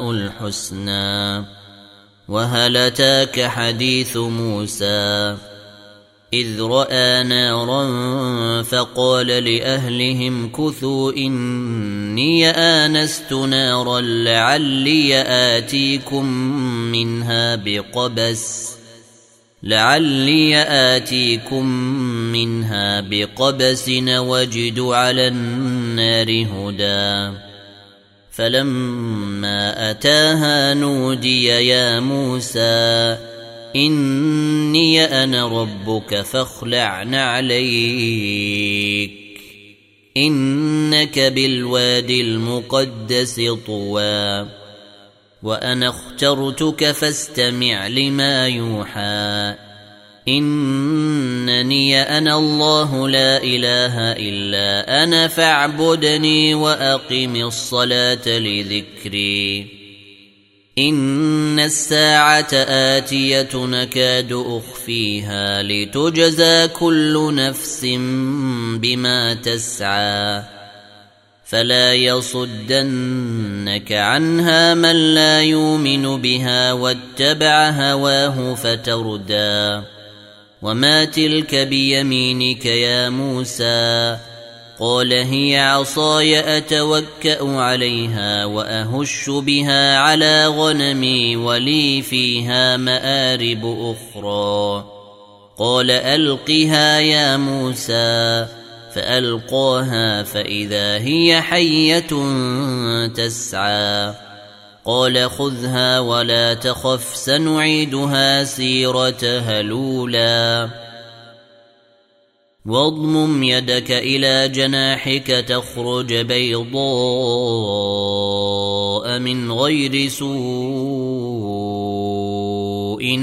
الحسنى وهل أتاك حديث موسى إذ رأى نارا فقال لأهلهم كثوا إني آنست نارا لعلي آتيكم منها بقبس لعلي آتيكم منها بقبس وجد على النار هدى فلما أتاها نودي يا موسى إني أنا ربك فاخلع نعليك. إنك بالوادي المقدس طوى وأنا اخترتك فاستمع لما يوحى. إنني أنا الله لا إله إلا أنا فاعبدني وأقم الصلاة لذكري. إن الساعة آتية نكاد أخفيها لتجزى كل نفس بما تسعى. فلا يصدنك عنها من لا يؤمن بها واتبع هواه فتردى. وما تلك بيمينك يا موسى قال هي عصاي اتوكا عليها واهش بها على غنمي ولي فيها مارب أخرى قال القها يا موسى فألقاها فإذا هي حية تسعى قال خذها ولا تخف سنعيدها سيرتها الأولى. واضمم يدك إلى جناحك تخرج بيضاء من غير سوء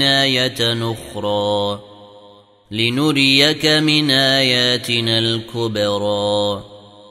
آية أخرى. لنريك من اياتنا الكبرى.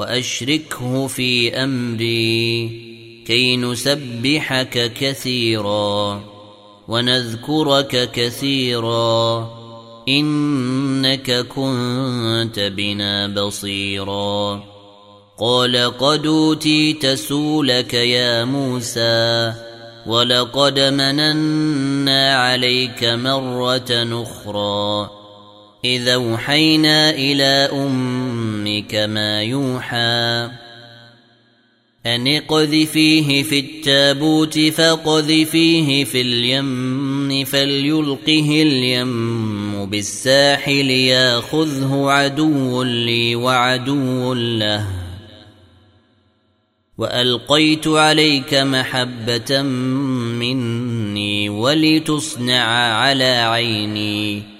وأشركه في أمري كي نسبحك كثيرا ونذكرك كثيرا إنك كنت بنا بصيرا قال قد أوتيت سولك يا موسى ولقد مننا عليك مرة أخرى إذا أوحينا إلى أمك ما يوحى. أن اقذفيه في التابوت فاقذفيه في اليم فليلقه اليم بالساحل ياخذه عدو لي وعدو له. وألقيت عليك محبة مني ولتصنع على عيني.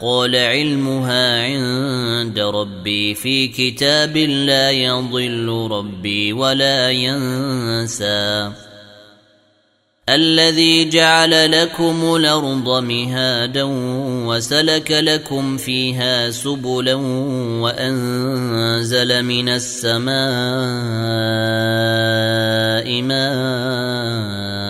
قال علمها عند ربي في كتاب لا يضل ربي ولا ينسى. الذي جعل لكم الأرض مهادا وسلك لكم فيها سبلا وأنزل من السماء ماء.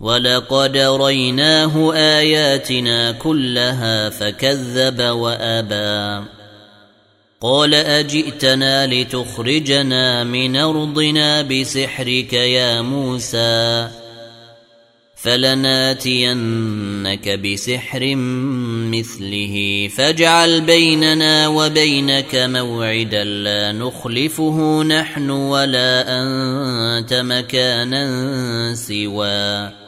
ولقد ريناه اياتنا كلها فكذب وابى. قال اجئتنا لتخرجنا من ارضنا بسحرك يا موسى فلناتينك بسحر مثله فاجعل بيننا وبينك موعدا لا نخلفه نحن ولا انت مكانا سوى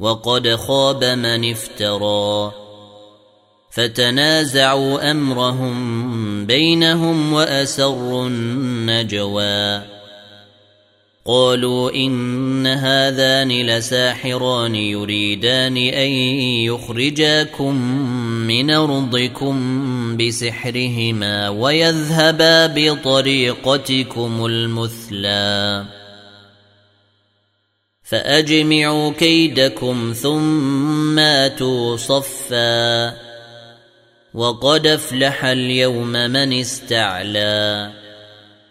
وقد خاب من افترى. فتنازعوا أمرهم بينهم وأسروا النجوى. قالوا إن هذان لساحران يريدان أن يخرجاكم من أرضكم بسحرهما ويذهبا بطريقتكم المثلى. فأجمعوا كيدكم ثم آتوا صفا. وقد أفلح اليوم من استعلى.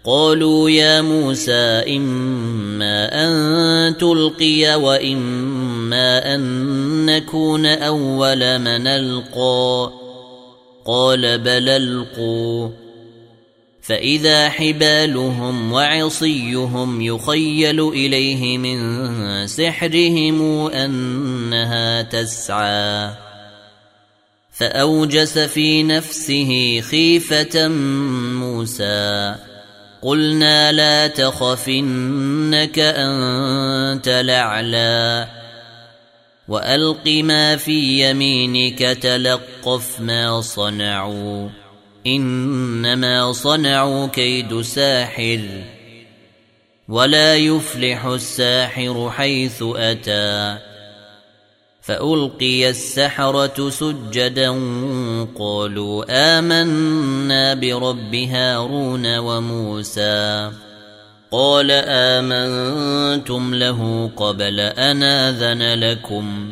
قالوا يا موسى إما أن تلقي وإما أن نكون أول من ألقى. قال بل ألقوا. فإذا حبالهم وعصيهم يخيل إليه من سحرهم أنها تسعى. فأوجس في نفسه خيفة موسى. قلنا لا تخف إنك أنت الأعلى. وألق ما في يمينك تلقف ما صنعوا. إنما صنعوا كيد ساحر ولا يفلح الساحر حيث أتى فألقي السحرة سجدا قالوا آمنا برب هارون وموسى قال آمنتم له قبل أن آذن لكم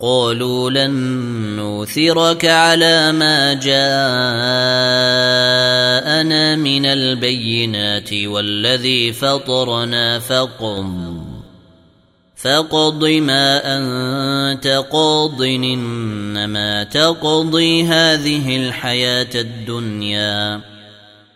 قالوا لن نوثرك على ما جاءنا من البينات والذي فطرنا فقم. فاقض ما أنت قاض إنما تقضي هذه الحياة الدنيا.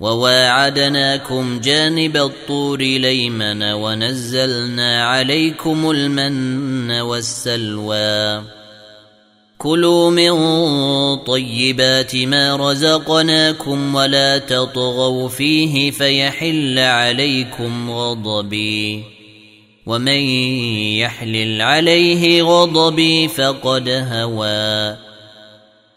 وواعدناكم جانب الطور ليمن ونزلنا عليكم المن والسلوى. كلوا من طيبات ما رزقناكم ولا تطغوا فيه فيحل عليكم غضبي. ومن يحلل عليه غضبي فقد هوى.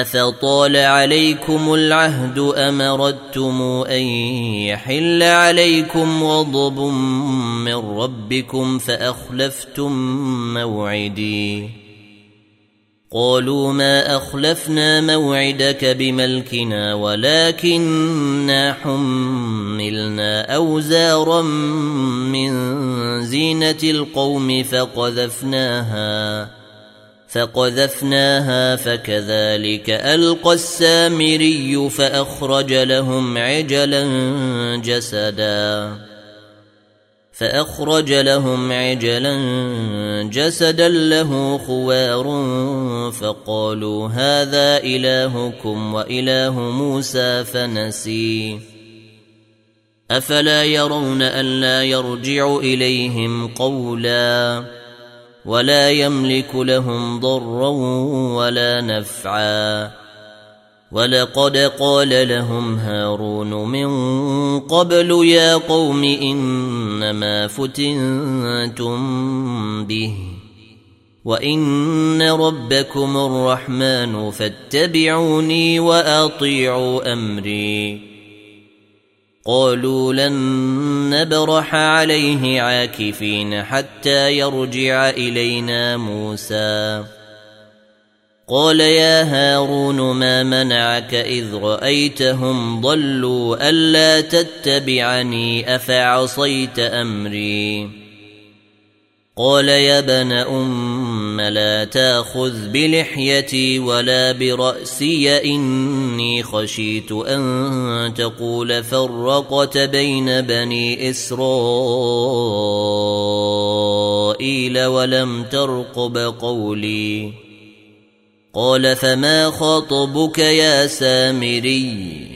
افطال عليكم العهد ام اردتم ان يحل عليكم غضب من ربكم فاخلفتم موعدي قالوا ما اخلفنا موعدك بملكنا ولكننا حملنا اوزارا من زينه القوم فقذفناها فقذفناها فكذلك ألقى السامري فأخرج لهم عجلا جسدا. فأخرج لهم عجلا جسدا له خوار فقالوا هذا إلهكم وإله موسى فنسي. أفلا يرون ألا يرجع إليهم قولا. ولا يملك لهم ضرا ولا نفعا. ولقد قال لهم هارون من قبل يا قوم إنما فتنتم به وإن ربكم الرحمن فاتبعوني وأطيعوا أمري. قالوا لن نبرح عليه عاكفين حتى يرجع إلينا موسى. قال يا هارون ما منعك إذ رأيتهم ضلوا ألا تتبعني أفعصيت أمري؟ قال يا ابن ام لا تأخذ بلحيتي ولا برأسي إني خشيت أن تقول فرقت بين بني إسرائيل ولم ترقب قولي. قال فما خطبك يا سامري؟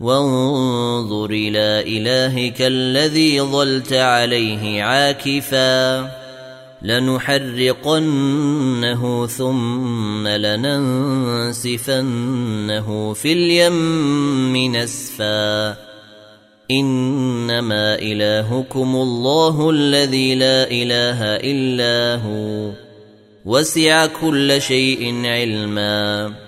وانظر إلى إلهك الذي ظلت عليه عاكفا. لنحرقنه ثم لننسفنه في اليم نسفا. إنما إلهكم الله الذي لا إله إلا هو. وسع كل شيء علما.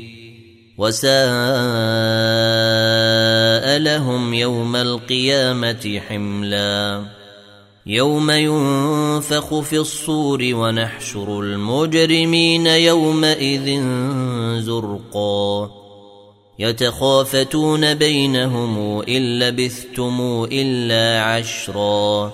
وساء لهم يوم القيامة حملا. يوم ينفخ في الصور ونحشر المجرمين يومئذ زرقا. يتخافتون بينهم إن لبثتم إلا عشرا.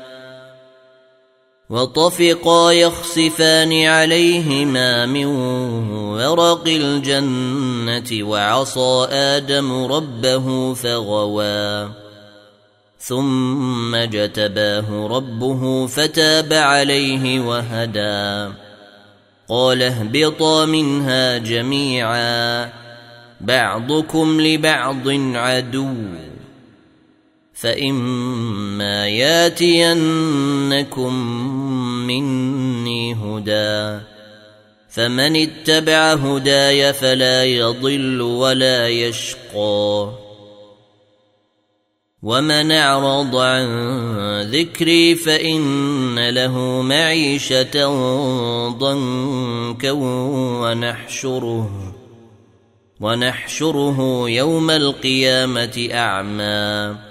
وطفقا يخصفان عليهما من ورق الجنة وعصى آدم ربه فغوى. ثم جتباه ربه فتاب عليه وهدى. قال اهبطا منها جميعا بعضكم لبعض عدو. فإما ياتينكم مني هدى فمن اتبع هداي فلا يضل ولا يشقى ومن اعرض عن ذكري فان له معيشه ضنكا ونحشره ونحشره يوم القيامه اعمى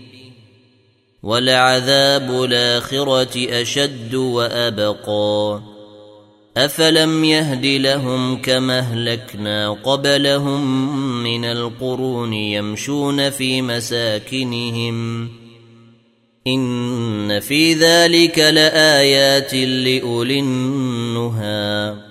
ولعذاب الاخره اشد وابقى افلم يهد لهم كما اهلكنا قبلهم من القرون يمشون في مساكنهم ان في ذلك لايات لاولي النهى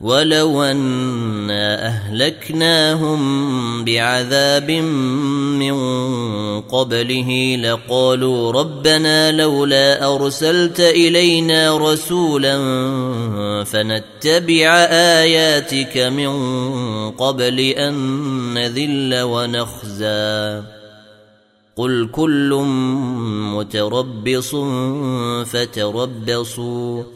ولو أنا أهلكناهم بعذاب من قبله لقالوا ربنا لولا أرسلت إلينا رسولا فنتبع آياتك من قبل أن نذل ونخزى قل كل متربص فتربصوا